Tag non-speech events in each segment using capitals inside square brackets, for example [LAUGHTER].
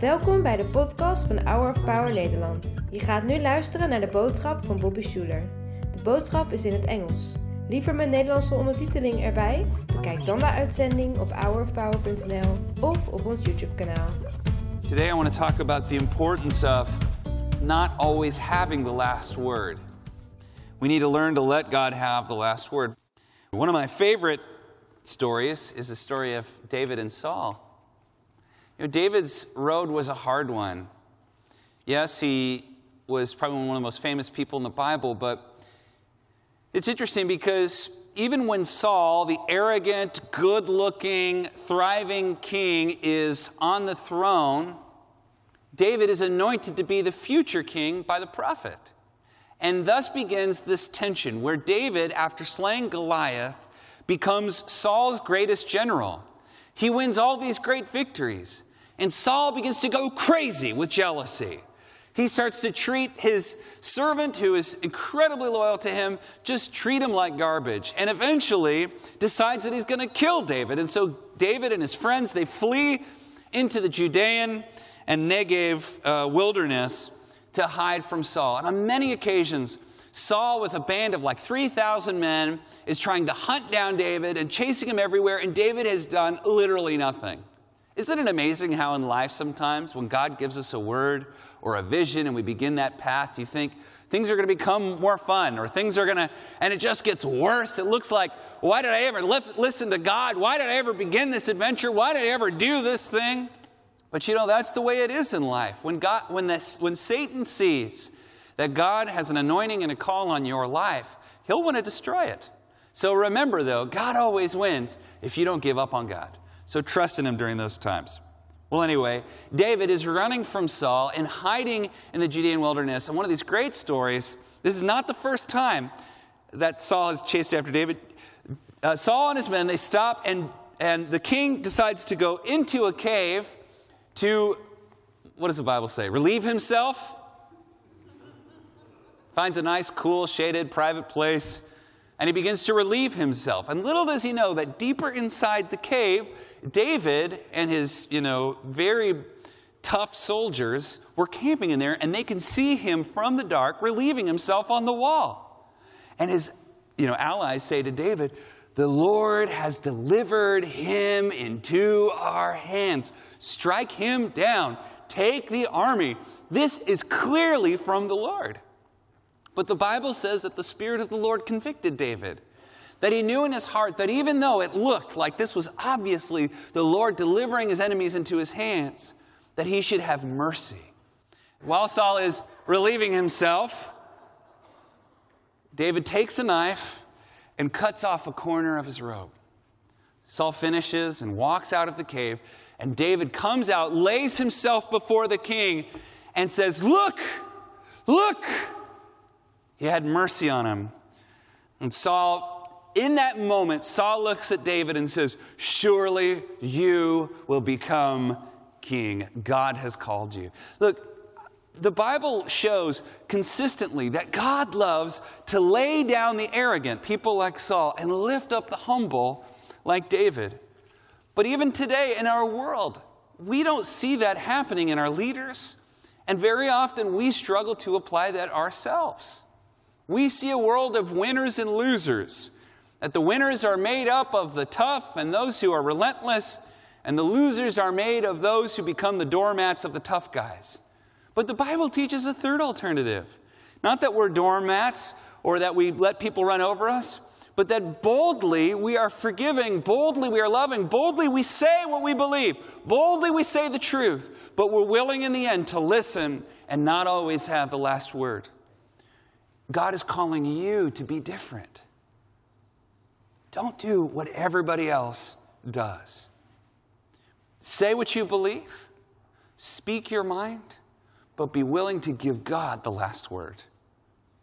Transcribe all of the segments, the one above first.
Welkom bij de podcast van Hour of Power Nederland. Je gaat nu luisteren naar de boodschap van Bobby Schuler. De boodschap is in het Engels. Liever met Nederlandse ondertiteling erbij? Bekijk dan de uitzending op hourofpower.nl of op ons YouTube kanaal. Today, I want to talk about the importance of not always having the last word. We need to learn to let God have the last word. One of my favorite stories is the story of David and Saul. You know, David's road was a hard one. Yes, he was probably one of the most famous people in the Bible, but it's interesting because even when Saul, the arrogant, good looking, thriving king, is on the throne, David is anointed to be the future king by the prophet. And thus begins this tension where David, after slaying Goliath, becomes Saul's greatest general. He wins all these great victories. And Saul begins to go crazy with jealousy. He starts to treat his servant, who is incredibly loyal to him, just treat him like garbage. And eventually decides that he's going to kill David. And so David and his friends, they flee into the Judean and Negev uh, wilderness to hide from Saul. And on many occasions, Saul, with a band of like 3,000 men, is trying to hunt down David and chasing him everywhere, and David has done literally nothing. Isn't it amazing how in life sometimes when God gives us a word or a vision and we begin that path, you think things are going to become more fun or things are going to, and it just gets worse. It looks like, why did I ever li- listen to God? Why did I ever begin this adventure? Why did I ever do this thing? But you know, that's the way it is in life. When, God, when, this, when Satan sees that God has an anointing and a call on your life, he'll want to destroy it. So remember, though, God always wins if you don't give up on God. So trust in him during those times. Well, anyway, David is running from Saul and hiding in the Judean wilderness. And one of these great stories, this is not the first time that Saul has chased after David. Uh, Saul and his men, they stop, and, and the king decides to go into a cave to, what does the Bible say? Relieve himself? Finds a nice, cool, shaded, private place, and he begins to relieve himself. And little does he know that deeper inside the cave, David and his, you know, very tough soldiers were camping in there, and they can see him from the dark relieving himself on the wall. And his, you know, allies say to David, the Lord has delivered him into our hands. Strike him down. Take the army. This is clearly from the Lord. But the Bible says that the Spirit of the Lord convicted David. That he knew in his heart that even though it looked like this was obviously the Lord delivering his enemies into his hands, that he should have mercy. While Saul is relieving himself, David takes a knife and cuts off a corner of his robe. Saul finishes and walks out of the cave, and David comes out, lays himself before the king, and says, Look, look, he had mercy on him. And Saul, in that moment, Saul looks at David and says, Surely you will become king. God has called you. Look, the Bible shows consistently that God loves to lay down the arrogant, people like Saul, and lift up the humble like David. But even today in our world, we don't see that happening in our leaders, and very often we struggle to apply that ourselves. We see a world of winners and losers, that the winners are made up of the tough and those who are relentless, and the losers are made of those who become the doormats of the tough guys. But the Bible teaches a third alternative. Not that we're doormats or that we let people run over us, but that boldly we are forgiving, boldly we are loving, boldly we say what we believe, boldly we say the truth, but we're willing in the end to listen and not always have the last word. God is calling you to be different. Don't do what everybody else does. Say what you believe, speak your mind, but be willing to give God the last word.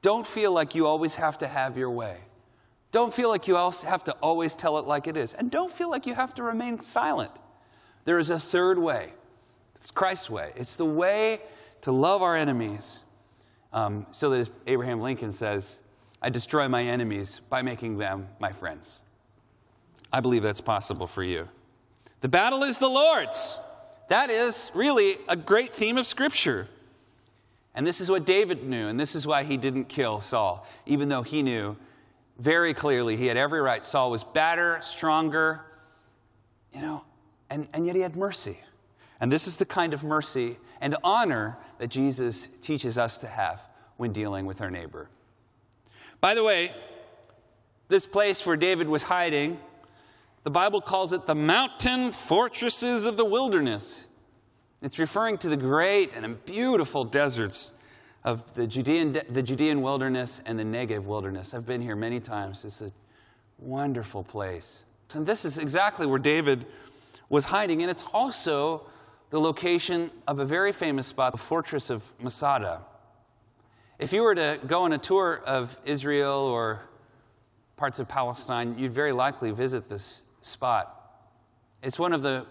Don't feel like you always have to have your way. Don't feel like you have to always tell it like it is. And don't feel like you have to remain silent. There is a third way. It's Christ's way. It's the way to love our enemies um, so that Abraham Lincoln says, I destroy my enemies by making them my friends. I believe that's possible for you. The battle is the Lord's. That is really a great theme of Scripture. And this is what David knew, and this is why he didn't kill Saul, even though he knew very clearly he had every right. Saul was better, stronger, you know, and, and yet he had mercy. And this is the kind of mercy and honor that Jesus teaches us to have when dealing with our neighbor. By the way, this place where David was hiding, the Bible calls it the mountain fortresses of the wilderness. It's referring to the great and beautiful deserts of the Judean, the Judean wilderness and the Negev wilderness. I've been here many times. It's a wonderful place. And this is exactly where David was hiding, and it's also the location of a very famous spot, the fortress of Masada. If you were to go on a tour of Israel or parts of Palestine, you'd very likely visit this spot. It's one of the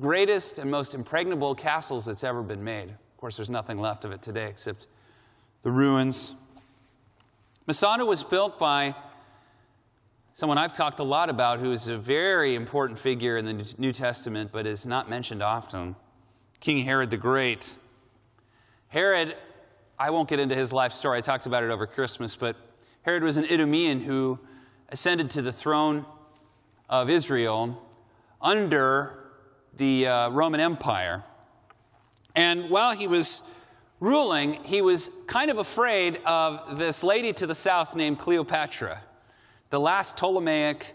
greatest and most impregnable castles that's ever been made. Of course, there's nothing left of it today except the ruins. Masada was built by someone I've talked a lot about who is a very important figure in the New Testament but is not mentioned often King Herod the Great. Herod, I won't get into his life story, I talked about it over Christmas, but Herod was an Idumean who ascended to the throne of Israel under the uh, Roman Empire. And while he was ruling, he was kind of afraid of this lady to the south named Cleopatra the last Ptolemaic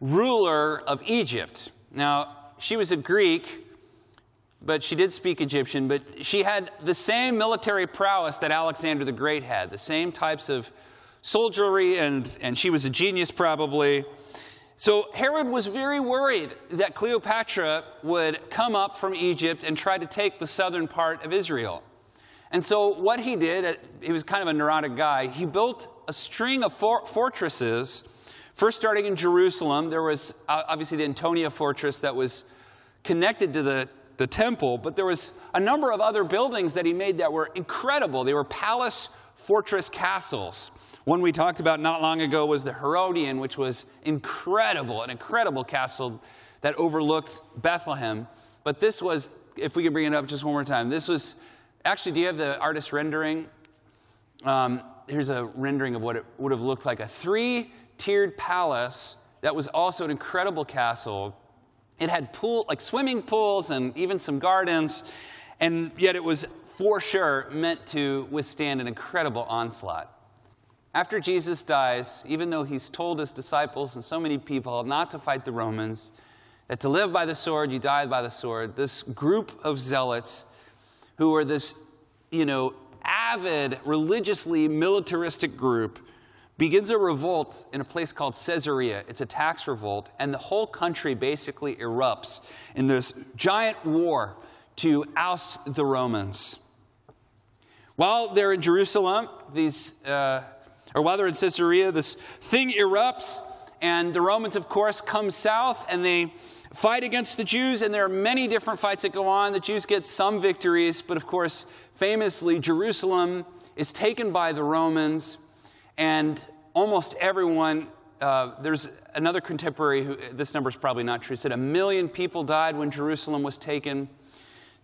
ruler of Egypt. Now, she was a Greek, but she did speak Egyptian, but she had the same military prowess that Alexander the Great had, the same types of soldiery, and, and she was a genius probably. So Herod was very worried that Cleopatra would come up from Egypt and try to take the southern part of Israel. And so what he did, he was kind of a neurotic guy, he built a string of for- fortresses First, starting in Jerusalem, there was uh, obviously the Antonia fortress that was connected to the, the temple, but there was a number of other buildings that he made that were incredible. They were palace fortress castles. One we talked about not long ago was the Herodium, which was incredible, an incredible castle that overlooked Bethlehem. But this was, if we can bring it up just one more time, this was actually, do you have the artist rendering? Um, here's a rendering of what it would have looked like a three tiered palace that was also an incredible castle. It had pool, like swimming pools and even some gardens, and yet it was for sure meant to withstand an incredible onslaught. After Jesus dies, even though he's told his disciples and so many people not to fight the Romans, that to live by the sword, you die by the sword, this group of zealots who were this, you know, avid, religiously militaristic group begins a revolt in a place called Caesarea. It's a tax revolt, and the whole country basically erupts in this giant war to oust the Romans. While they're in Jerusalem, these, uh, or while they're in Caesarea, this thing erupts, and the Romans, of course, come south and they fight against the Jews, and there are many different fights that go on. The Jews get some victories, but of course, famously, Jerusalem is taken by the Romans and almost everyone, uh, there's another contemporary who, this number is probably not true, said a million people died when Jerusalem was taken.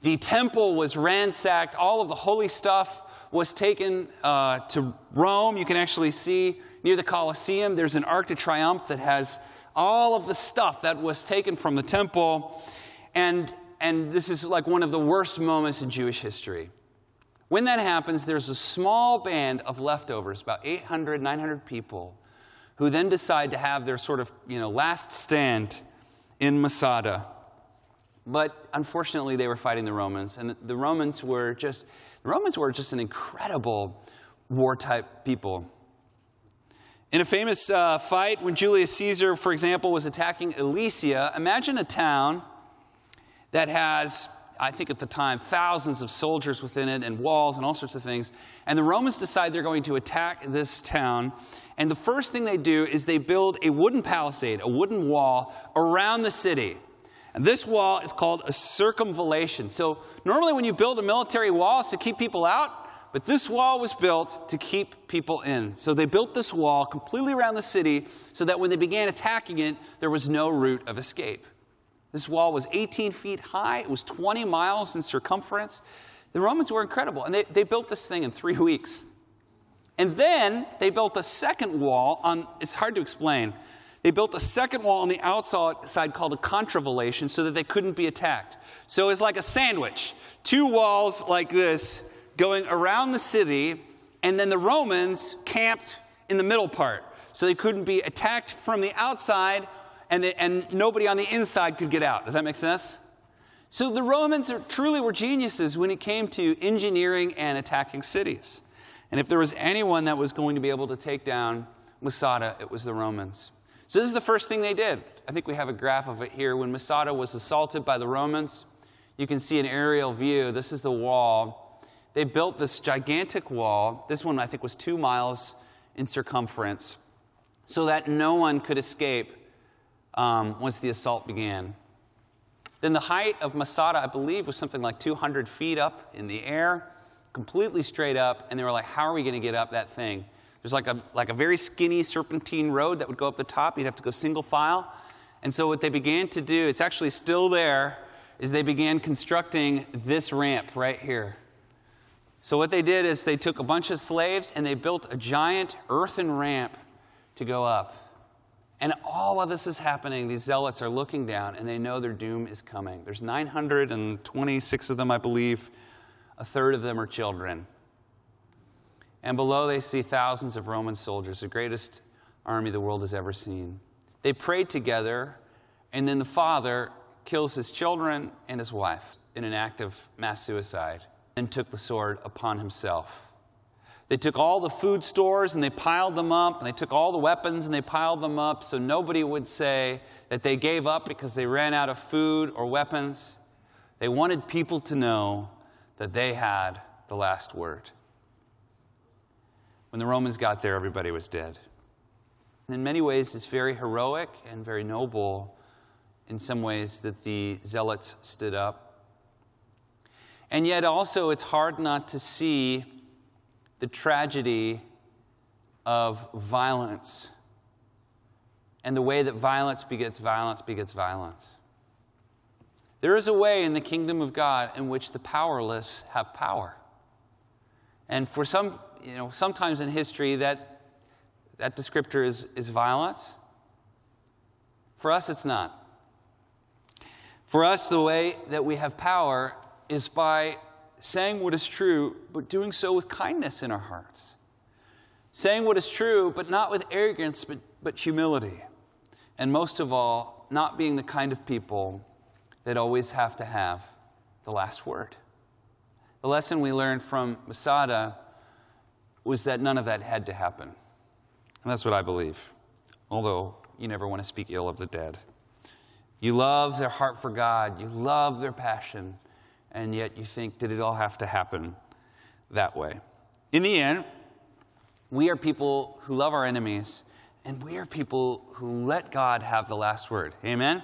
The temple was ransacked, all of the holy stuff was taken uh, to Rome. You can actually see near the Colosseum, there's an Arc de Triomphe that has all of the stuff that was taken from the temple. And, and this is like one of the worst moments in Jewish history. When that happens, there's a small band of leftovers, about 800, 900 people, who then decide to have their sort of you know, last stand in Masada. But unfortunately, they were fighting the Romans, and the Romans were just the Romans were just an incredible war type people. In a famous uh, fight, when Julius Caesar, for example, was attacking Alesia, imagine a town that has I think at the time, thousands of soldiers within it and walls and all sorts of things. And the Romans decide they're going to attack this town. And the first thing they do is they build a wooden palisade, a wooden wall around the city. And this wall is called a circumvallation. So normally when you build a military wall, it's to keep people out. But this wall was built to keep people in. So they built this wall completely around the city so that when they began attacking it, there was no route of escape. This wall was 18 feet high, it was 20 miles in circumference. The Romans were incredible, and they, they built this thing in three [LAUGHS] weeks. And then they built a second wall on, it's hard to explain. They built a second wall on the outside called a contravallation so that they couldn't be attacked. So it's like a sandwich two walls like this going around the city, and then the Romans camped in the middle part so they couldn't be attacked from the outside and, they, and nobody on the inside could get out. Does that make sense? So the Romans are, truly were geniuses when it came to engineering and attacking cities. And if there was anyone that was going to be able to take down Masada, it was the Romans. So this is the first thing they did. I think we have a graph of it here. When Masada was assaulted by the Romans, you can see an aerial view. This is the wall. They built this gigantic wall. This one, I think, was two miles in circumference so that no one could escape um, once the assault began. Then the height of Masada, I believe, was something like 200 feet up in the air, completely straight up. And they were like, how are we going to get up that thing? There's like a, like a very skinny serpentine road that would go up the top. You'd have to go single file. And so what they began to do, it's actually still there, is they began constructing this ramp right here. So what they did is they took a bunch of slaves and they built a giant earthen ramp to go up. And all of this is happening. These zealots are looking down and they know their doom is coming. There's 926 of them, I believe. A third of them are children. And below they see thousands of Roman soldiers, the greatest army the world has ever seen. They prayed together, and then the father kills his children and his wife in an act of mass suicide and took the sword upon himself. They took all the food stores and they piled them up, and they took all the weapons and they piled them up so nobody would say that they gave up because they ran out of food or weapons. They wanted people to know that they had the last word. When the Romans got there, everybody was dead. And in many ways, it's very heroic and very noble in some ways that the zealots stood up. And yet, also, it's hard not to see the tragedy of violence and the way that violence begets violence begets violence. There is a way in the kingdom of God in which the powerless have power. And for some, you know, sometimes in history that, that descriptor is, is violence. For us, it's not. For us, the way that we have power is by saying what is true, but doing so with kindness in our hearts. Saying what is true, but not with arrogance, but, but humility. And most of all, not being the kind of people that always have to have the last word. The lesson we learned from Masada was that none of that had to happen. And that's what I believe, although you never want to speak ill of the dead. You love their heart for God, you love their passion, and yet you think, did it all have to happen that way? In the end, we are people who love our enemies, and we are people who let God have the last word. Amen?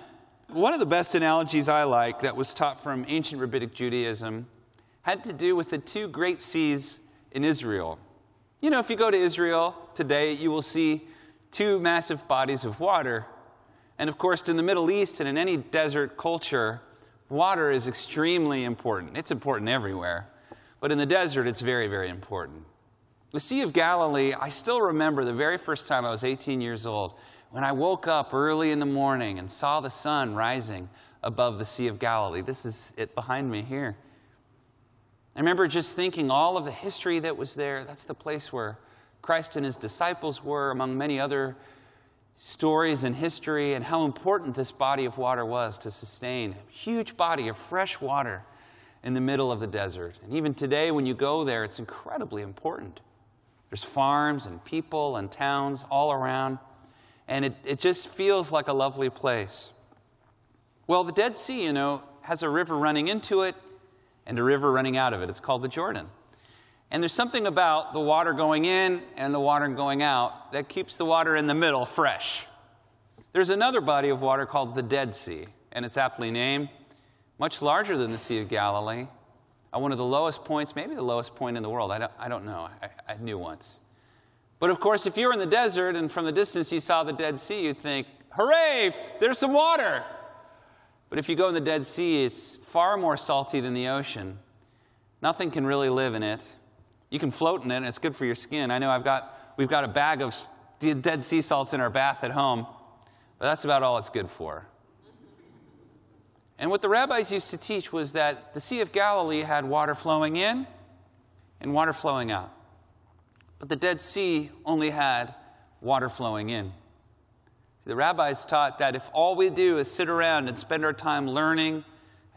One of the best analogies I like that was taught from ancient rabbinic Judaism had to do with the two great seas in Israel. You know, if you go to Israel today, you will see two massive bodies of water. And of course, in the Middle East and in any desert culture, water is extremely important. It's important everywhere. But in the desert, it's very, very important. The Sea of Galilee, I still remember the very first time I was 18 years old when I woke up early in the morning and saw the sun rising above the Sea of Galilee. This is it behind me here. I remember just thinking all of the history that was there. That's the place where Christ and his disciples were, among many other stories and history, and how important this body of water was to sustain a huge body of fresh water in the middle of the desert. And even today, when you go there, it's incredibly important. There's farms and people and towns all around, and it, it just feels like a lovely place. Well, the Dead Sea, you know, has a river running into it and a river running out of it. It's called the Jordan. And there's something about the water going in and the water going out that keeps the water in the middle fresh. There's another body of water called the Dead Sea, and it's aptly named, much larger than the Sea of Galilee, at one of the lowest points, maybe the lowest point in the world. I don't, I don't know. I, I knew once. But of course, if you were in the desert and from the distance you saw the Dead Sea, you'd think, hooray, there's some water. But if you go in the Dead Sea, it's far more salty than the ocean. Nothing can really live in it. You can float in it, and it's good for your skin. I know I've got, we've got a bag of dead sea salts in our bath at home, but that's about all it's good for. And what the rabbis used to teach was that the Sea of Galilee had water flowing in and water flowing out. But the Dead Sea only had water flowing in. The rabbis taught that if all we do is sit around and spend our time learning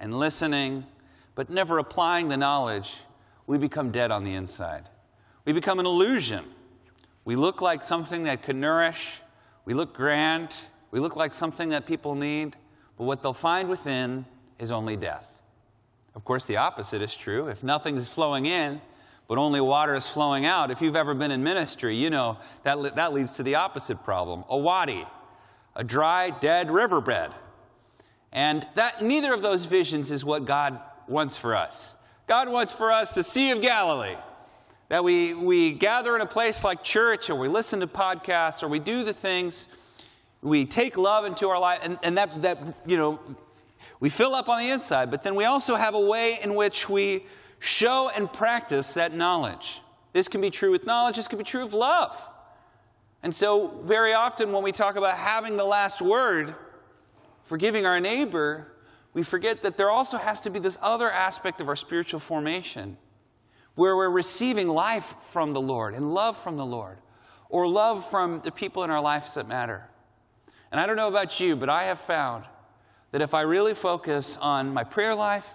and listening, but never applying the knowledge, we become dead on the inside. We become an illusion. We look like something that could nourish. We look grand. We look like something that people need. But what they'll find within is only death. Of course, the opposite is true. If nothing is flowing in, but only water is flowing out, if you've ever been in ministry, you know that, that leads to the opposite problem a wadi, a dry, dead riverbed. And that, neither of those visions is what God wants for us. God wants for us the Sea of Galilee. That we, we gather in a place like church, or we listen to podcasts, or we do the things, we take love into our life, and, and that, that, you know, we fill up on the inside, but then we also have a way in which we show and practice that knowledge. This can be true with knowledge, this can be true of love. And so, very often when we talk about having the last word, forgiving our neighbor, we forget that there also has to be this other aspect of our spiritual formation where we're receiving life from the Lord and love from the Lord, or love from the people in our lives that matter. And I don't know about you, but I have found that if I really focus on my prayer life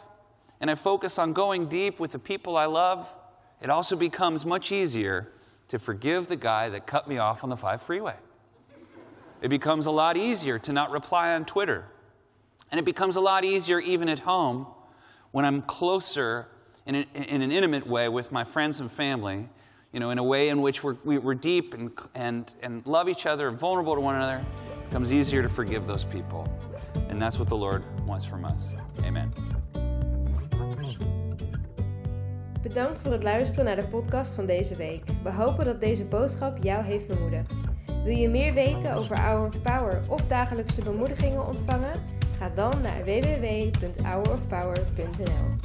and I focus on going deep with the people I love, it also becomes much easier to forgive the guy that cut me off on the 5 freeway. It becomes a lot easier to not reply on Twitter. And it becomes a lot easier even at home when I'm closer in, a, in an intimate way with my friends and family, you know, in a way in which we're, we're deep and, and, and love each other and vulnerable to one another. It becomes easier to forgive those people. And that's what the Lord wants from us. Amen. Bedankt voor het luisteren naar de podcast van deze week. We hopen dat deze boodschap jou heeft bemoedigd. Wil je meer weten over Hour of Power of dagelijkse bemoedigingen ontvangen? Ga dan naar www.hourofpower.nl.